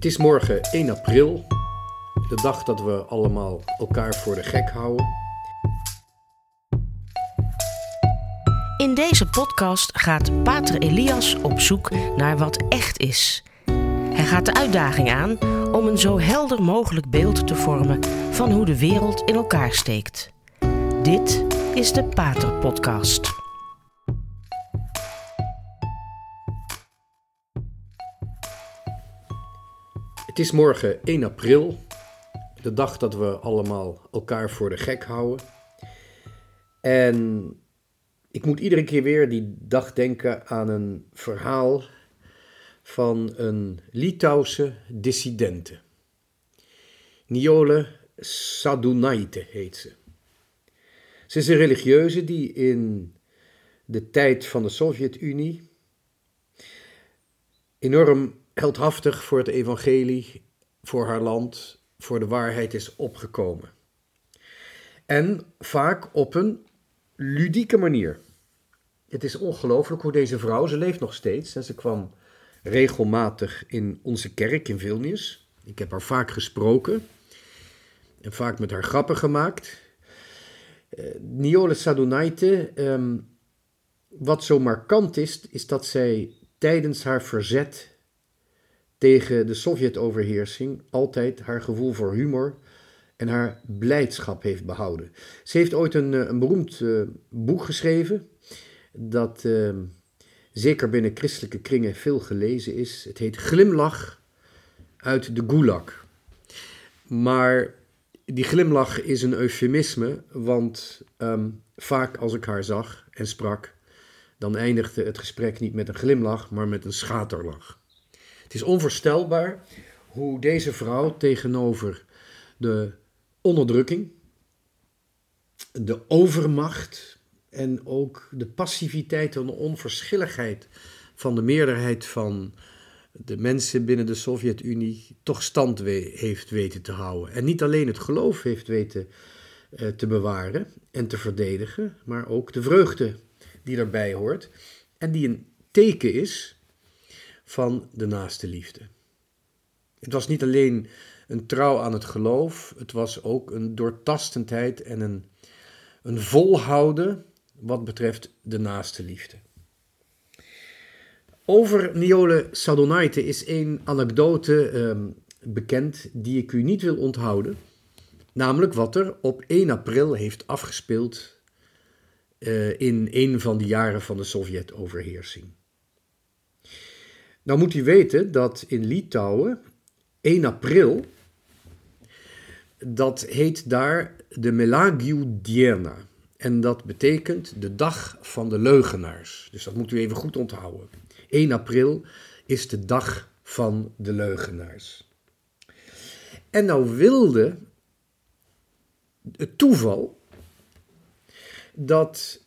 Het is morgen 1 april, de dag dat we allemaal elkaar voor de gek houden. In deze podcast gaat Pater Elias op zoek naar wat echt is. Hij gaat de uitdaging aan om een zo helder mogelijk beeld te vormen van hoe de wereld in elkaar steekt. Dit is de Pater Podcast. Het is morgen 1 april, de dag dat we allemaal elkaar voor de gek houden. En ik moet iedere keer weer die dag denken aan een verhaal van een Litouwse dissidente. Niole Sadunaite heet ze. Ze is een religieuze die in de tijd van de Sovjet-Unie enorm heldhaftig voor het evangelie, voor haar land, voor de waarheid is opgekomen. En vaak op een ludieke manier. Het is ongelooflijk hoe deze vrouw, ze leeft nog steeds en ze kwam regelmatig in onze kerk in Vilnius. Ik heb haar vaak gesproken en vaak met haar grappen gemaakt. Uh, Niole Sadunaite, ehm, wat zo markant is, is dat zij tijdens haar verzet tegen de Sovjet-overheersing altijd haar gevoel voor humor en haar blijdschap heeft behouden. Ze heeft ooit een, eh, beroemd uh, boek geschreven, dat uh, zeker binnen christelijke kringen veel gelezen is. Het heet Glimlach uit de Gulag. Maar die glimlach is een eufemisme, want um, vaak als ik haar zag en sprak, dan eindigde het gesprek niet met een glimlach, maar met een schaterlach. Het is onvoorstelbaar hoe deze vrouw tegenover de onderdrukking, de overmacht en ook de passiviteit en de onverschilligheid van de meerderheid van de mensen binnen de Sovjet-Unie toch stand heeft weten te houden. En niet alleen het geloof heeft weten uh, te bewaren en te verdedigen, maar ook de vreugde die daarbij hoort en die een teken is van de naaste liefde. Het was niet alleen een trouw aan het geloof, het was ook een doortastendheid en een, een volhouden wat betreft de naaste liefde. Over Niole Sadonaite is één anekdote eh, bekend die ik u niet wil onthouden. Namelijk wat er op 1 april heeft afgespeeld uh, in een van de jaren van de Sovjet-overheersing. Nou moet u weten dat in Litouwen 1 april, dat heet daar de Melagiu Diena. En dat betekent de dag van de leugenaars. Dus dat moet u even goed onthouden. 1 april is de dag van de leugenaars. En nou wilde het toeval dat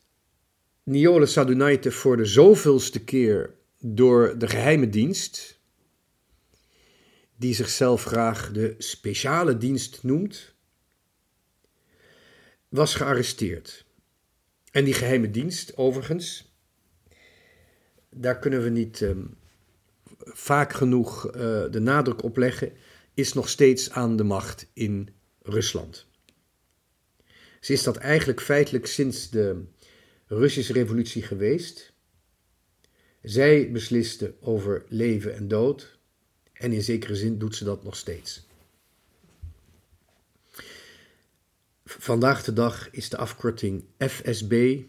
Niole Sadunaite voor de zoveelste keer door de geheime dienst, die zichzelf graag de speciale dienst noemt, was gearresteerd. En die geheime dienst, overigens, daar kunnen we niet um, vaak genoeg uh, de nadruk op leggen, is nog steeds aan de macht in Rusland. Ze is dat eigenlijk feitelijk sinds de Russische revolutie geweest. Zij besliste over leven en dood en in zekere zin doet ze dat nog steeds. Vandaag de dag is de afkorting FSB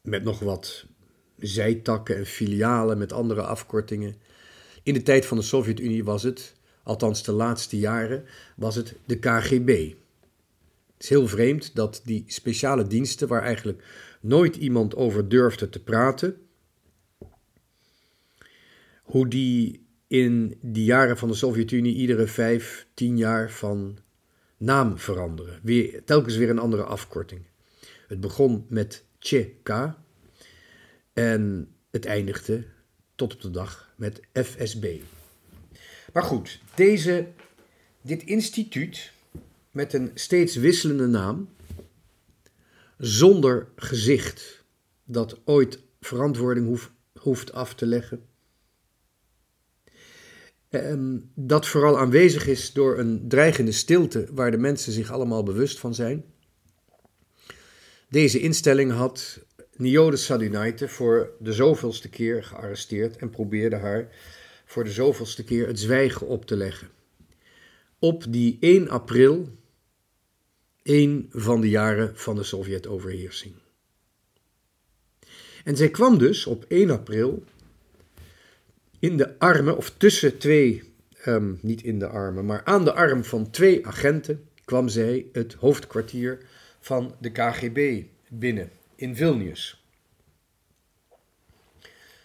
met nog wat zijtakken en filialen met andere afkortingen. In de tijd van de Sovjet-Unie was het, althans de laatste jaren, was het de KGB. Het is heel vreemd dat die speciale diensten, waar eigenlijk nooit iemand over durfde te praten, hoe die in die jaren van de Sovjet-Unie iedere vijf, tien jaar van naam veranderen. Telkens weer een andere afkorting. Het begon met CK en het eindigde tot op de dag met FSB. Maar goed, deze, dit instituut met een steeds wisselende naam, zonder gezicht dat ooit verantwoording hoeft af te leggen, ehm, dat vooral aanwezig is door een dreigende stilte waar de mensen zich allemaal bewust van zijn. Deze instelling had Niode Sadunaite voor de zoveelste keer gearresteerd en probeerde haar voor de zoveelste keer het zwijgen op te leggen. Op die 1 april, een van de jaren van de Sovjet-overheersing. En zij kwam dus op 1 april in de armen, of tussen twee, ehm, niet in de armen, maar aan de arm van twee agenten, kwam zij het hoofdkwartier van de KGB binnen in Vilnius.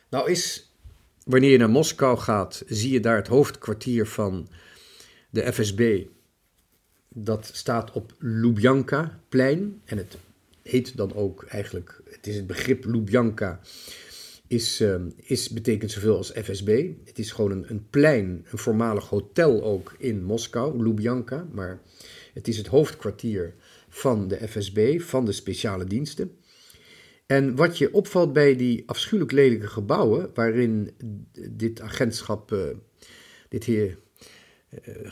Nou is, wanneer je naar Moskou gaat, zie je daar het hoofdkwartier van de FSB. Dat staat op Lubjanka-plein en het heet dan ook eigenlijk, het is het begrip Lubjanka, is, uh, is, betekent zoveel als FSB. Het is gewoon een, een plein, een voormalig hotel ook in Moskou, Lubjanka, maar het is het hoofdkwartier van de FSB, van de speciale diensten. En wat je opvalt bij die afschuwelijk lelijke gebouwen, waarin dit agentschap, uh, dit hier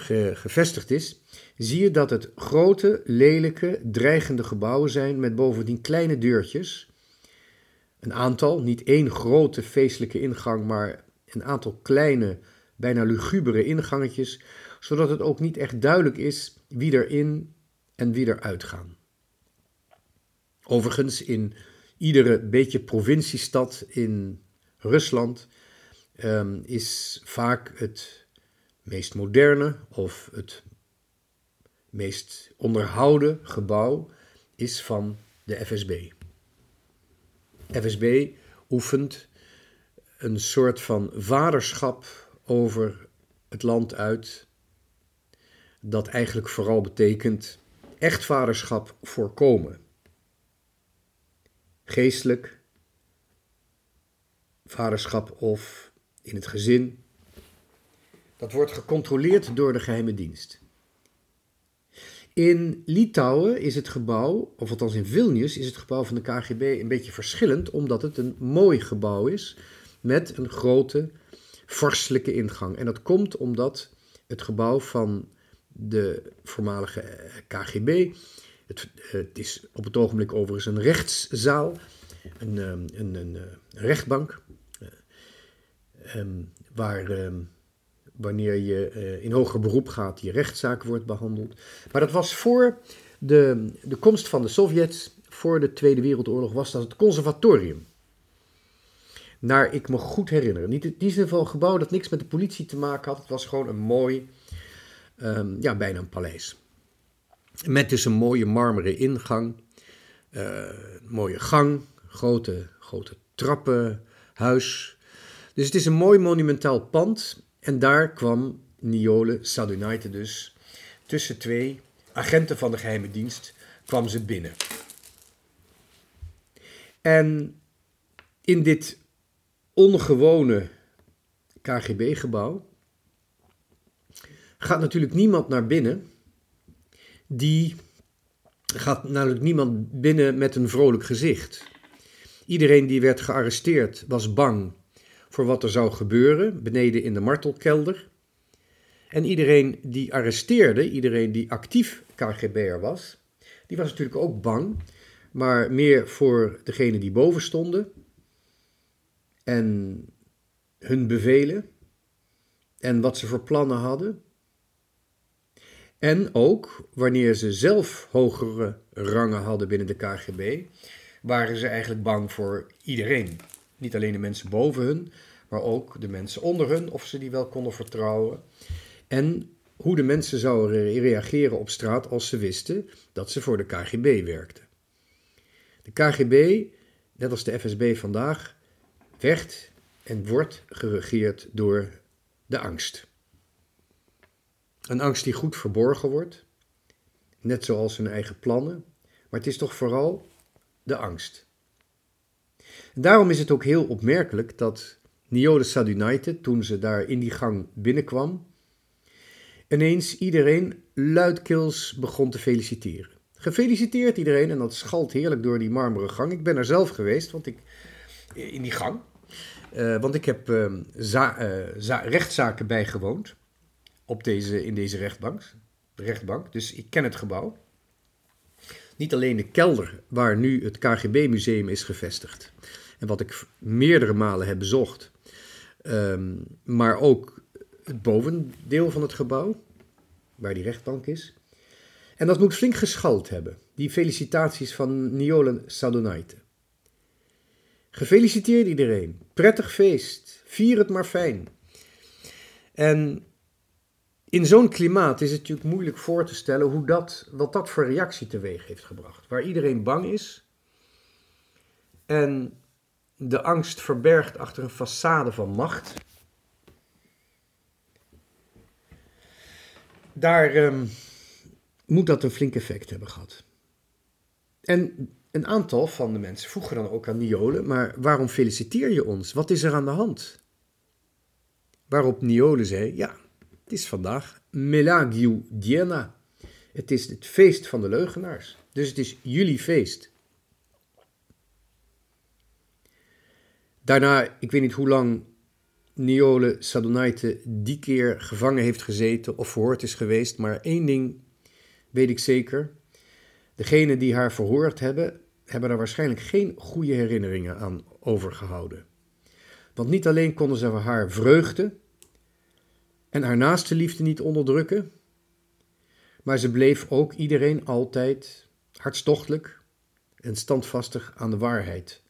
uh, gevestigd is, zie je dat het grote, lelijke, dreigende gebouwen zijn met bovendien kleine deurtjes. Een aantal, niet één grote feestelijke ingang, maar een aantal kleine, bijna lugubere ingangetjes, zodat het ook niet echt duidelijk is wie erin en wie eruit gaan. Overigens, in iedere beetje provinciestad in Rusland um, is vaak het meest moderne of het meest onderhouden gebouw is van de FSB. FSB oefent een soort van vaderschap over het land uit, dat eigenlijk vooral betekent echt vaderschap voorkomen. Geestelijk vaderschap of in het gezin. Dat wordt gecontroleerd door de geheime dienst. In Litouwen is het gebouw, of althans in Vilnius, is het gebouw van de KGB een beetje verschillend, omdat het een mooi gebouw is met een grote vorstelijke ingang. En dat komt omdat het gebouw van de voormalige eh, KGB, het, is op het ogenblik overigens een rechtszaal, een, een, een, een rechtbank, um, waar. Wanneer je uh, in hoger beroep gaat, je rechtszaak wordt behandeld. Maar dat was voor de, de komst van de Sovjets, voor de Tweede Wereldoorlog, was dat het conservatorium. Naar ik me goed herinner. Niet, in ieder geval een gebouw dat niks met de politie te maken had. Het was gewoon een mooi, um, ja, bijna een paleis. Met dus een mooie marmeren ingang, uh, mooie gang, grote, grote trappen, huis. Dus het is een mooi monumentaal pand en daar kwam Niole Sadunaite dus tussen twee agenten van de geheime dienst kwam ze binnen. En in dit ongewone KGB-gebouw gaat natuurlijk niemand naar binnen die gaat natuurlijk niemand binnen met een vrolijk gezicht. Iedereen die werd gearresteerd was bang voor wat er zou gebeuren beneden in de martelkelder. En iedereen die arresteerde, iedereen die actief KGB'er was, die was natuurlijk ook bang, maar meer voor degene die boven stonden en hun bevelen en wat ze voor plannen hadden. En ook wanneer ze zelf hogere rangen hadden binnen de KGB, waren ze eigenlijk bang voor iedereen. Niet alleen de mensen boven hun, maar ook de mensen onder hun, of ze die wel konden vertrouwen. En hoe de mensen zouden reageren op straat als ze wisten dat ze voor de KGB werkten. De KGB, net als de FSB vandaag, werd en wordt geregeerd door de angst. Een angst die goed verborgen wordt, net zoals hun eigen plannen, maar het is toch vooral de angst. Daarom is het ook heel opmerkelijk dat Niode Sadunaite, toen ze daar in die gang binnenkwam, ineens iedereen luidkeels begon te feliciteren. Gefeliciteerd iedereen en dat schalt heerlijk door die marmeren gang. Ik ben er zelf geweest, want ik in die gang. Uh, want ik heb uh, za rechtszaken bijgewoond op deze, in deze rechtbank, rechtbank. Dus ik ken het gebouw. Niet alleen de kelder waar nu het KGB-museum is gevestigd. En wat ik meerdere malen heb bezocht. Um, maar ook het bovendeel van het gebouw, waar die rechtbank is. En dat moet flink geschald hebben. Die felicitaties van Niolen Sadonaite. Gefeliciteerd iedereen. Prettig feest. Vier het maar fijn. En in zo'n klimaat is het natuurlijk moeilijk voor te stellen hoe dat, wat dat voor reactie teweeg heeft gebracht. Waar iedereen bang is en de angst verbergt achter een façade van macht. Daar um, moet dat een flink effect hebben gehad. En een aantal van de mensen vroegen dan ook aan Niole, maar waarom feliciteer je ons? Wat is er aan de hand? Waarop Niole zei, ja, het is vandaag Melagiu Diena. Het is het feest van de leugenaars. Dus het is jullie feest. Daarna, ik weet niet hoe lang Niole Sadonaite die keer gevangen heeft gezeten of verhoord is geweest, maar één ding weet ik zeker. Degenen die haar verhoord hebben, hebben daar waarschijnlijk geen goede herinneringen aan overgehouden. Want niet alleen konden ze haar vreugde en haar naaste liefde niet onderdrukken, maar ze bleef ook iedereen altijd hartstochtelijk en standvastig aan de waarheid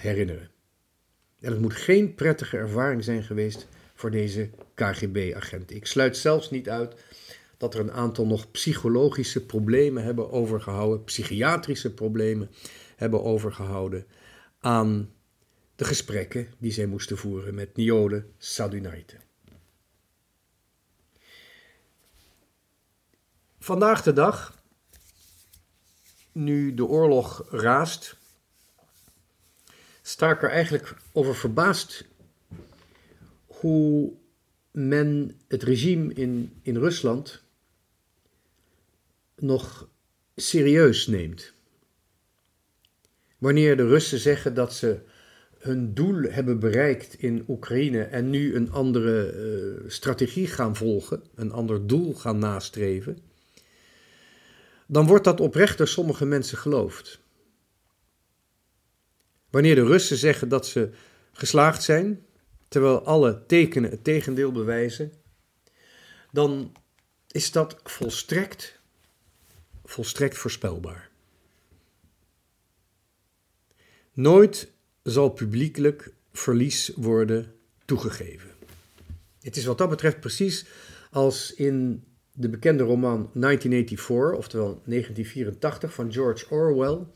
herinneren. En het moet geen prettige ervaring zijn geweest voor deze KGB-agent. Ik sluit zelfs niet uit dat er een aantal nog psychologische problemen hebben overgehouden, psychiatrische problemen hebben overgehouden aan de gesprekken die zij moesten voeren met Niole Sadunaite. Vandaag de dag, nu de oorlog raast, sta ik er eigenlijk over verbaasd hoe men het regime in, in Rusland nog serieus neemt. Wanneer de Russen zeggen dat ze hun doel hebben bereikt in Oekraïne en nu een andere uh, strategie gaan volgen, een ander doel gaan nastreven, dan wordt dat oprecht door sommige mensen geloofd. Wanneer de Russen zeggen dat ze geslaagd zijn, terwijl alle tekenen het tegendeel bewijzen, dan is dat volstrekt volstrekt voorspelbaar. Nooit zal publiekelijk verlies worden toegegeven. Het is wat dat betreft precies als in de bekende roman 1984, oftewel 1984 van George Orwell.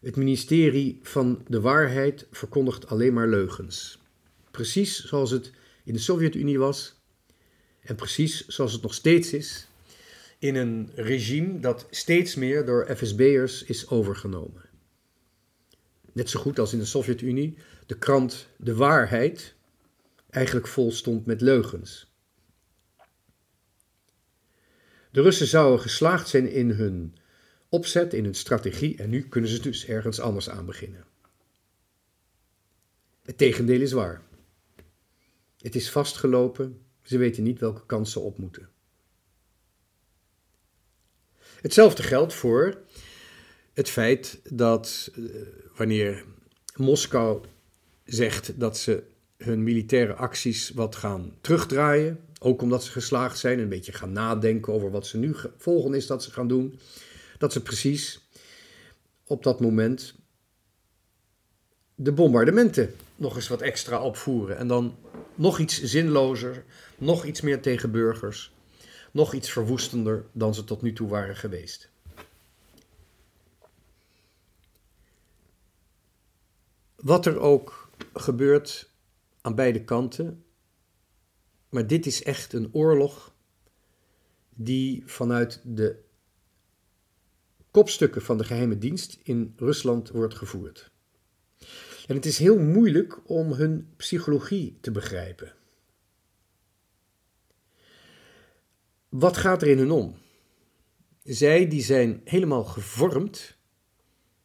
Het ministerie van de waarheid verkondigt alleen maar leugens. Precies zoals het in de Sovjet-Unie was en precies zoals het nog steeds is in een regime dat steeds meer door FSB'ers is overgenomen. Net zo goed als in de Sovjet-Unie de krant De Waarheid eigenlijk vol stond met leugens. De Russen zouden geslaagd zijn in hun opzet, in hun strategie en nu kunnen ze dus ergens anders aan beginnen. Het tegendeel is waar. Het is vastgelopen, ze weten niet welke kant ze op moeten. Hetzelfde geldt voor het feit dat uh, wanneer Moskou zegt dat ze hun militaire acties wat gaan terugdraaien, ook omdat ze geslaagd zijn, een beetje gaan nadenken over wat ze nu volgen is dat ze gaan doen, dat ze precies op dat moment de bombardementen nog eens wat extra opvoeren en dan nog iets zinlozer, nog iets meer tegen burgers nog iets verwoestender dan ze tot nu toe waren geweest. Wat er ook gebeurt aan beide kanten, maar dit is echt een oorlog die vanuit de kopstukken van de geheime dienst in Rusland wordt gevoerd. En het is heel moeilijk om hun psychologie te begrijpen. Wat gaat er in hun om? Zij die zijn helemaal gevormd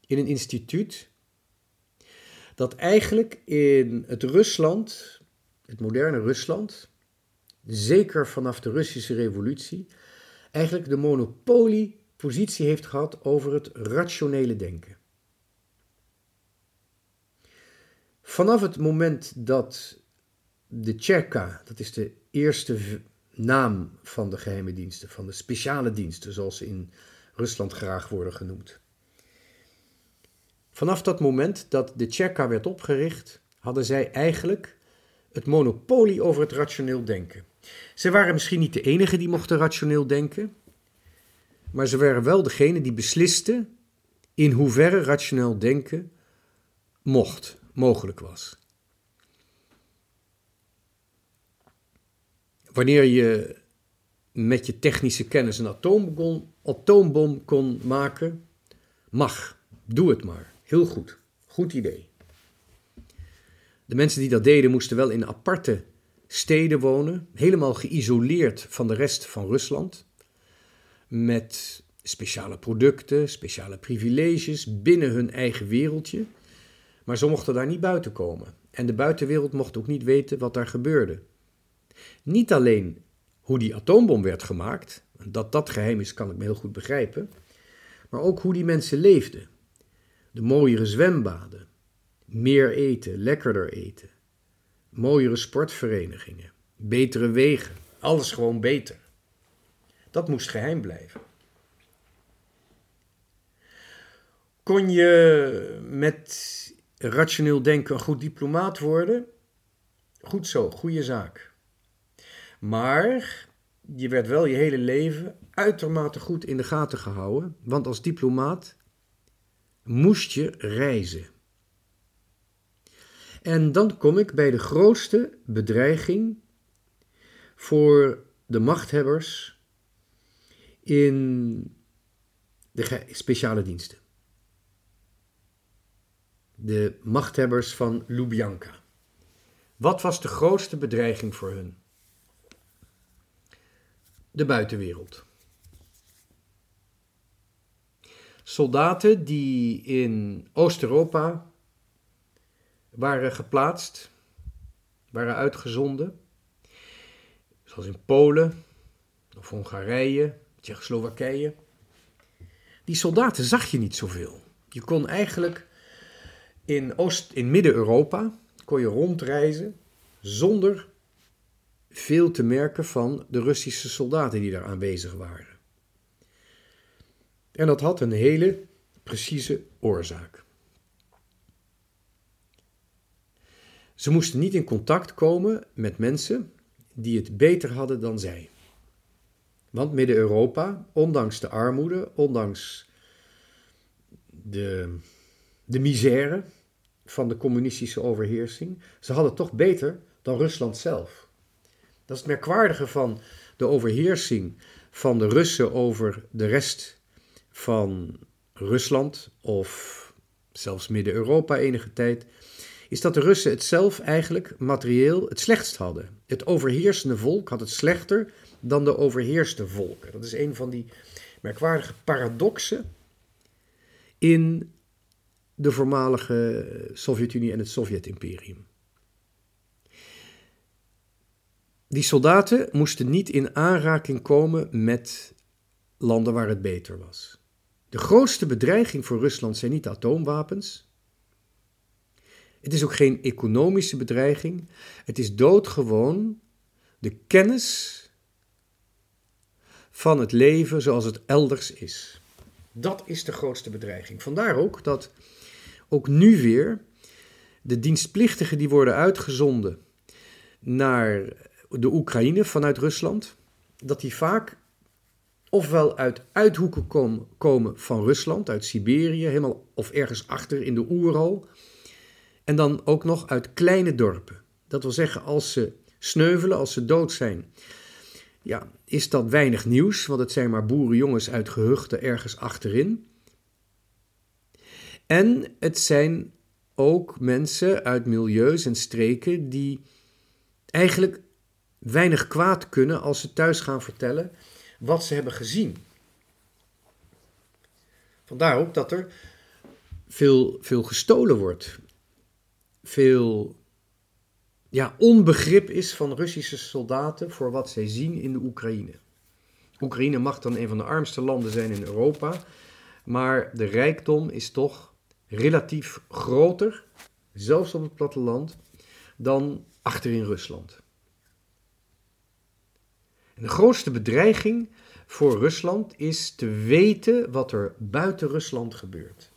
in een instituut dat eigenlijk in het Rusland, het moderne Rusland, zeker vanaf de Russische revolutie, eigenlijk de monopoliepositie heeft gehad over het rationele denken. Vanaf het moment dat de Tjerka, dat is de eerste naam van de geheime diensten, van de speciale diensten, zoals ze in Rusland graag worden genoemd. Vanaf dat moment dat de Tjerka werd opgericht, hadden zij eigenlijk het monopolie over het rationeel denken. Ze waren misschien niet de enige die mochten rationeel denken, maar ze waren wel degene die beslisten in hoeverre rationeel denken mocht, mogelijk was. Wanneer je met je technische kennis een atoombom, atoombom kon maken, mag, doe het maar. Heel goed, goed idee. De mensen die dat deden moesten wel in aparte steden wonen, helemaal geïsoleerd van de rest van Rusland, met speciale producten, speciale privileges binnen hun eigen wereldje. Maar ze mochten daar niet buiten komen. En de buitenwereld mocht ook niet weten wat daar gebeurde. Niet alleen hoe die atoombom werd gemaakt, dat dat geheim is, kan ik me heel goed begrijpen, maar ook hoe die mensen leefden. De mooiere zwembaden, meer eten, lekkerder eten, mooiere sportverenigingen, betere wegen, alles gewoon beter. Dat moest geheim blijven. Kon je met rationeel denken een goed diplomaat worden? Goed zo, goede zaak. Maar je werd wel je hele leven uitermate goed in de gaten gehouden, want als diplomaat moest je reizen. En dan kom ik bij de grootste bedreiging voor de machthebbers in de speciale diensten. De machthebbers van Lubjanka. Wat was de grootste bedreiging voor hun? De buitenwereld. Soldaten die in Oost-Europa waren geplaatst, waren uitgezonden, zoals in Polen of Hongarije, Tsjechoslowakije. Die soldaten zag je niet zoveel. Je kon eigenlijk in, Oost, in Midden-Europa kon je rondreizen zonder veel te merken van de Russische soldaten die daar aanwezig waren. En dat had een hele precieze oorzaak. Ze moesten niet in contact komen met mensen die het beter hadden dan zij. Want Midden-Europa, ondanks de armoede, ondanks de, de misère van de communistische overheersing, ze hadden toch beter dan Rusland zelf. Dat is het merkwaardige van de overheersing van de Russen over de rest van Rusland of zelfs Midden-Europa enige tijd, is dat de Russen het zelf eigenlijk materieel het slechtst hadden. Het overheersende volk had het slechter dan de overheerste volken. Dat is een van die merkwaardige paradoxen in de voormalige Sovjet-Unie en het Sovjet-Imperium. Die soldaten moesten niet in aanraking komen met landen waar het beter was. De grootste bedreiging voor Rusland zijn niet atoomwapens. Het is ook geen economische bedreiging. Het is doodgewoon de kennis van het leven zoals het elders is. Dat is de grootste bedreiging. Vandaar ook dat ook nu weer de dienstplichtigen die worden uitgezonden naar de Oekraïne vanuit Rusland, dat die vaak ofwel uit uithoeken komen van Rusland, uit Siberië, helemaal of ergens achter in de Oeral, en dan ook nog uit kleine dorpen. Dat wil zeggen, als ze sneuvelen, als ze dood zijn, ja, is dat weinig nieuws, want het zijn maar boerenjongens uit gehuchten ergens achterin. En het zijn ook mensen uit milieus en streken die eigenlijk weinig kwaad kunnen als ze thuis gaan vertellen wat ze hebben gezien. Vandaar ook dat er veel, veel gestolen wordt. Veel ja, onbegrip is van Russische soldaten voor wat zij zien in de Oekraïne. Oekraïne mag dan een van de armste landen zijn in Europa, maar de rijkdom is toch relatief groter, zelfs op het platteland, dan achterin Rusland. En de grootste bedreiging voor Rusland is te weten wat er buiten Rusland gebeurt.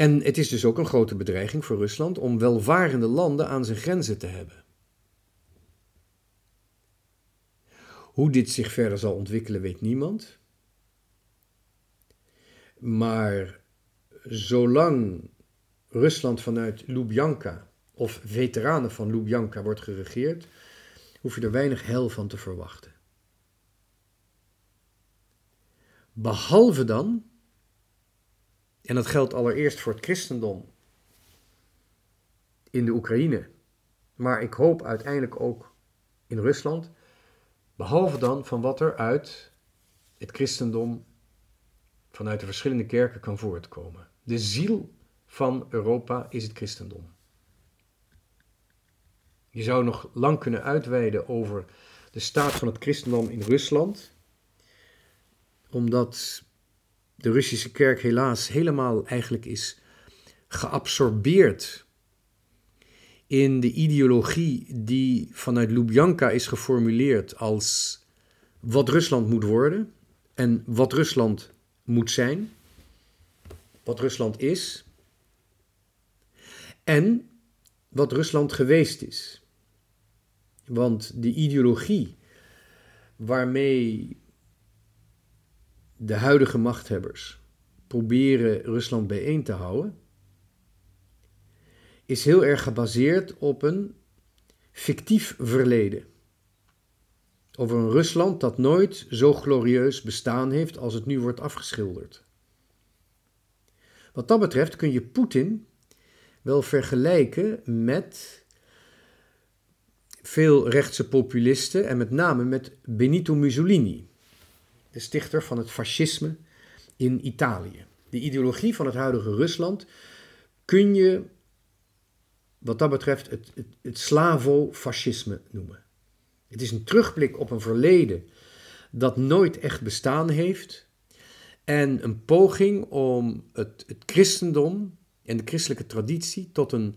En het is dus ook een grote bedreiging voor Rusland om welvarende landen aan zijn grenzen te hebben. Hoe dit zich verder zal ontwikkelen, weet niemand. Maar zolang Rusland vanuit Lubjanka of veteranen van Lubjanka wordt geregeerd, hoef je er weinig hel van te verwachten. Behalve dan, en dat geldt allereerst voor het christendom in de Oekraïne, maar ik hoop uiteindelijk ook in Rusland, behalve dan van wat er uit het christendom vanuit de verschillende kerken kan voortkomen. De ziel van Europa is het christendom. Je zou nog lang kunnen uitweiden over de staat van het christendom in Rusland, omdat de Russische kerk helaas helemaal eigenlijk is geabsorbeerd in de ideologie die vanuit Lubjanka is geformuleerd als wat Rusland moet worden en wat Rusland moet zijn, wat Rusland is en wat Rusland geweest is. Want de ideologie waarmee de huidige machthebbers proberen Rusland bijeen te houden, is heel erg gebaseerd op een fictief verleden. Over een Rusland dat nooit zo glorieus bestaan heeft als het nu wordt afgeschilderd. Wat dat betreft kun je Poetin wel vergelijken met veel rechtse populisten en met name met Benito Mussolini, de stichter van het fascisme in Italië. De ideologie van het huidige Rusland kun je, wat dat betreft, het, het, slavo-fascisme noemen. Het is een terugblik op een verleden dat nooit echt bestaan heeft en een poging om het, het christendom en de christelijke traditie tot een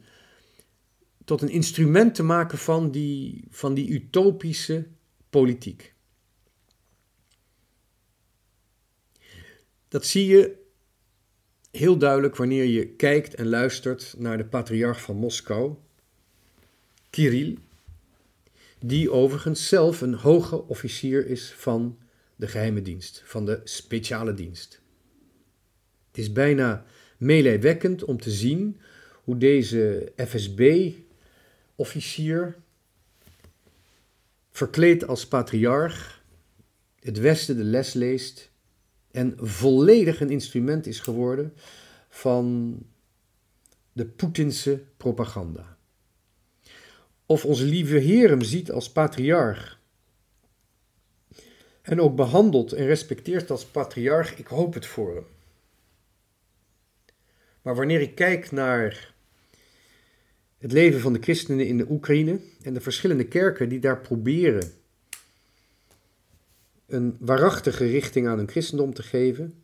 tot een instrument te maken van die, van die utopische politiek. Dat zie je heel duidelijk wanneer je kijkt en luistert naar de patriarch van Moskou, Kirill, die overigens zelf een hoge officier is van de geheime dienst, van de speciale dienst. Het is bijna meelijwekkend om te zien hoe deze FSB officier, verkleed als patriarch, het Westen de les leest en volledig een instrument is geworden van de Poetinse propaganda. Of onze lieve Heer hem ziet als patriarch en ook behandelt en respecteert als patriarch, ik hoop het voor hem. Maar wanneer ik kijk naar het leven van de christenen in de Oekraïne en de verschillende kerken die daar proberen een waarachtige richting aan hun christendom te geven,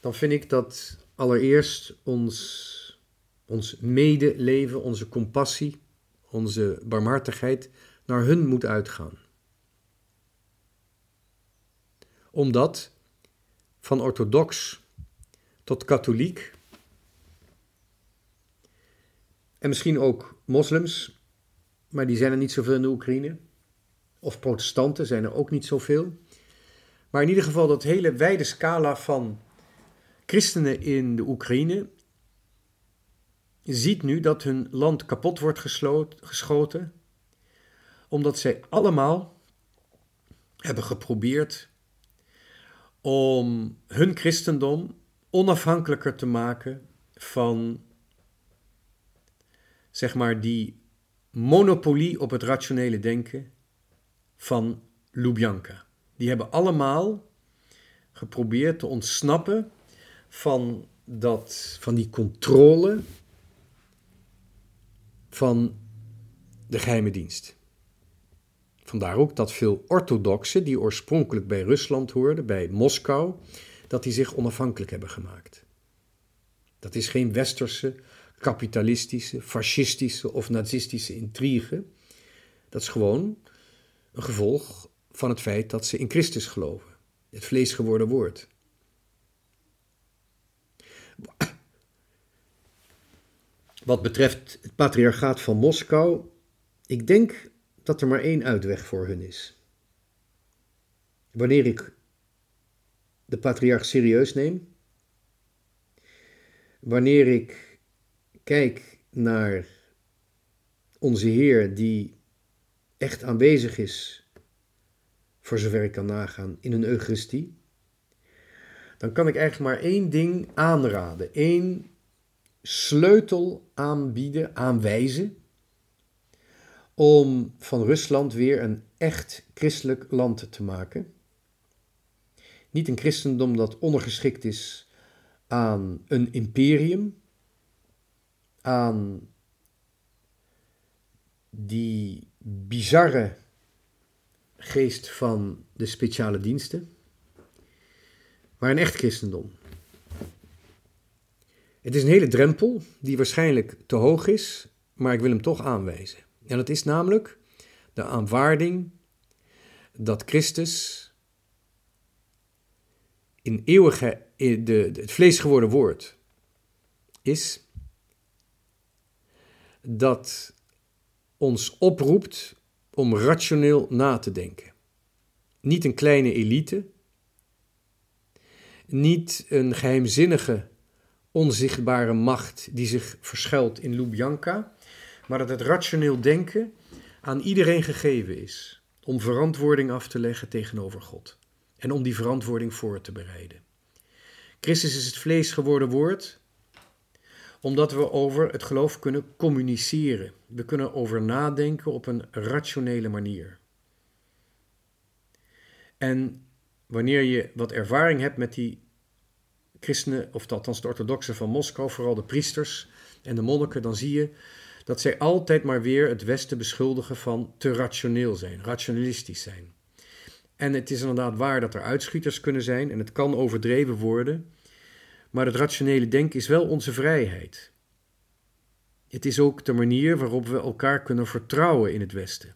dan vind ik dat allereerst ons, ons medeleven, onze compassie, onze barmhartigheid naar hun moet uitgaan. Omdat van orthodox tot katholiek En misschien ook moslims, maar die zijn er niet zoveel in de Oekraïne. Of protestanten zijn er ook niet zoveel. Maar in ieder geval dat hele wijde scala van christenen in de Oekraïne ziet nu dat hun land kapot wordt geschoten, omdat zij allemaal hebben geprobeerd om hun christendom onafhankelijker te maken van zeg maar, die monopolie op het rationele denken van Lubjanka. Die hebben allemaal geprobeerd te ontsnappen van dat, van die controle van de geheime dienst. Vandaar ook dat veel orthodoxen, die oorspronkelijk bij Rusland hoorden, bij Moskou, dat die zich onafhankelijk hebben gemaakt. Dat is geen westerse, kapitalistische, fascistische of nazistische intrigue. Dat is gewoon een gevolg van het feit dat ze in Christus geloven, het vlees geworden woord. Wat betreft het patriarchaat van Moskou, ik denk dat er maar één uitweg voor hun is. Wanneer ik de patriarch serieus neem, wanneer ik kijk naar onze Heer die echt aanwezig is, voor zover ik kan nagaan, in een Eucharistie, dan kan ik eigenlijk maar één ding aanraden, één sleutel aanbieden, aanwijzen, om van Rusland weer een echt christelijk land te maken. Niet een christendom dat ondergeschikt is aan een imperium, aan die bizarre geest van de speciale diensten, maar een echt christendom. Het is een hele drempel die waarschijnlijk te hoog is, maar ik wil hem toch aanwijzen. En dat is namelijk de aanvaarding dat Christus in eeuwige, de, het vlees geworden woord is dat ons oproept om rationeel na te denken. Niet een kleine elite, niet een geheimzinnige, onzichtbare macht die zich verschuilt in Lubjanka, maar dat het rationeel denken aan iedereen gegeven is om verantwoording af te leggen tegenover God en om die verantwoording voor te bereiden. Christus is het vlees geworden woord, omdat we over het geloof kunnen communiceren. We kunnen over nadenken op een rationele manier. En wanneer je wat ervaring hebt met die christenen, of althans de orthodoxen van Moskou, vooral de priesters en de monniken, dan zie je dat zij altijd maar weer het Westen beschuldigen van te rationeel zijn, rationalistisch zijn. En het is inderdaad waar dat er uitschieters kunnen zijn en het kan overdreven worden, maar het rationele denken is wel onze vrijheid. Het is ook de manier waarop we elkaar kunnen vertrouwen in het Westen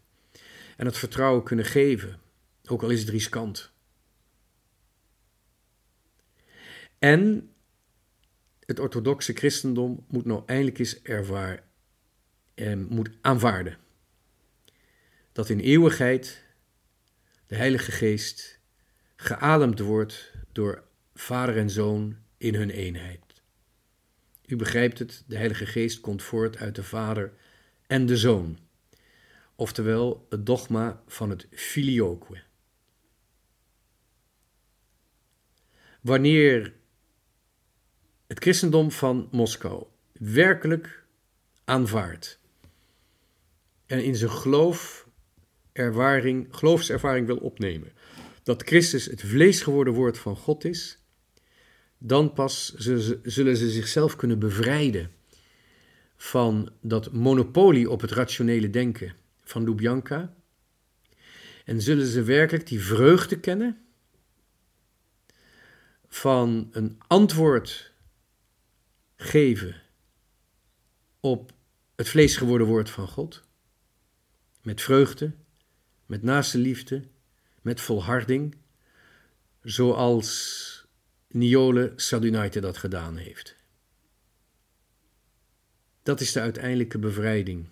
en het vertrouwen kunnen geven, ook al is het riskant. En het orthodoxe christendom moet nou eindelijk eens ervaren en moet aanvaarden dat in eeuwigheid de Heilige Geest geademd wordt door Vader en Zoon in hun eenheid. U begrijpt het, de Heilige Geest komt voort uit de Vader en de Zoon, oftewel het dogma van het filioque. Wanneer het christendom van Moskou werkelijk aanvaardt en in zijn geloof ervaring, geloofservaring wil opnemen, dat Christus het vlees geworden woord van God is, dan pas zullen ze zichzelf kunnen bevrijden van dat monopolie op het rationele denken van Lubjanka. En zullen ze werkelijk die vreugde kennen van een antwoord geven op het vlees geworden woord van God. Met vreugde, met naaste liefde, met volharding, zoals Niole Sadunaite dat gedaan heeft. Dat is de uiteindelijke bevrijding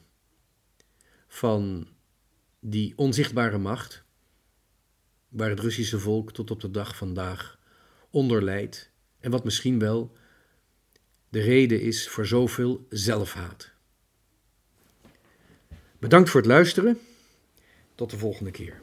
van die onzichtbare macht, waar het Russische volk tot op de dag vandaag onder lijdt en wat misschien wel de reden is voor zoveel zelfhaat. Bedankt voor het luisteren. Tot de volgende keer.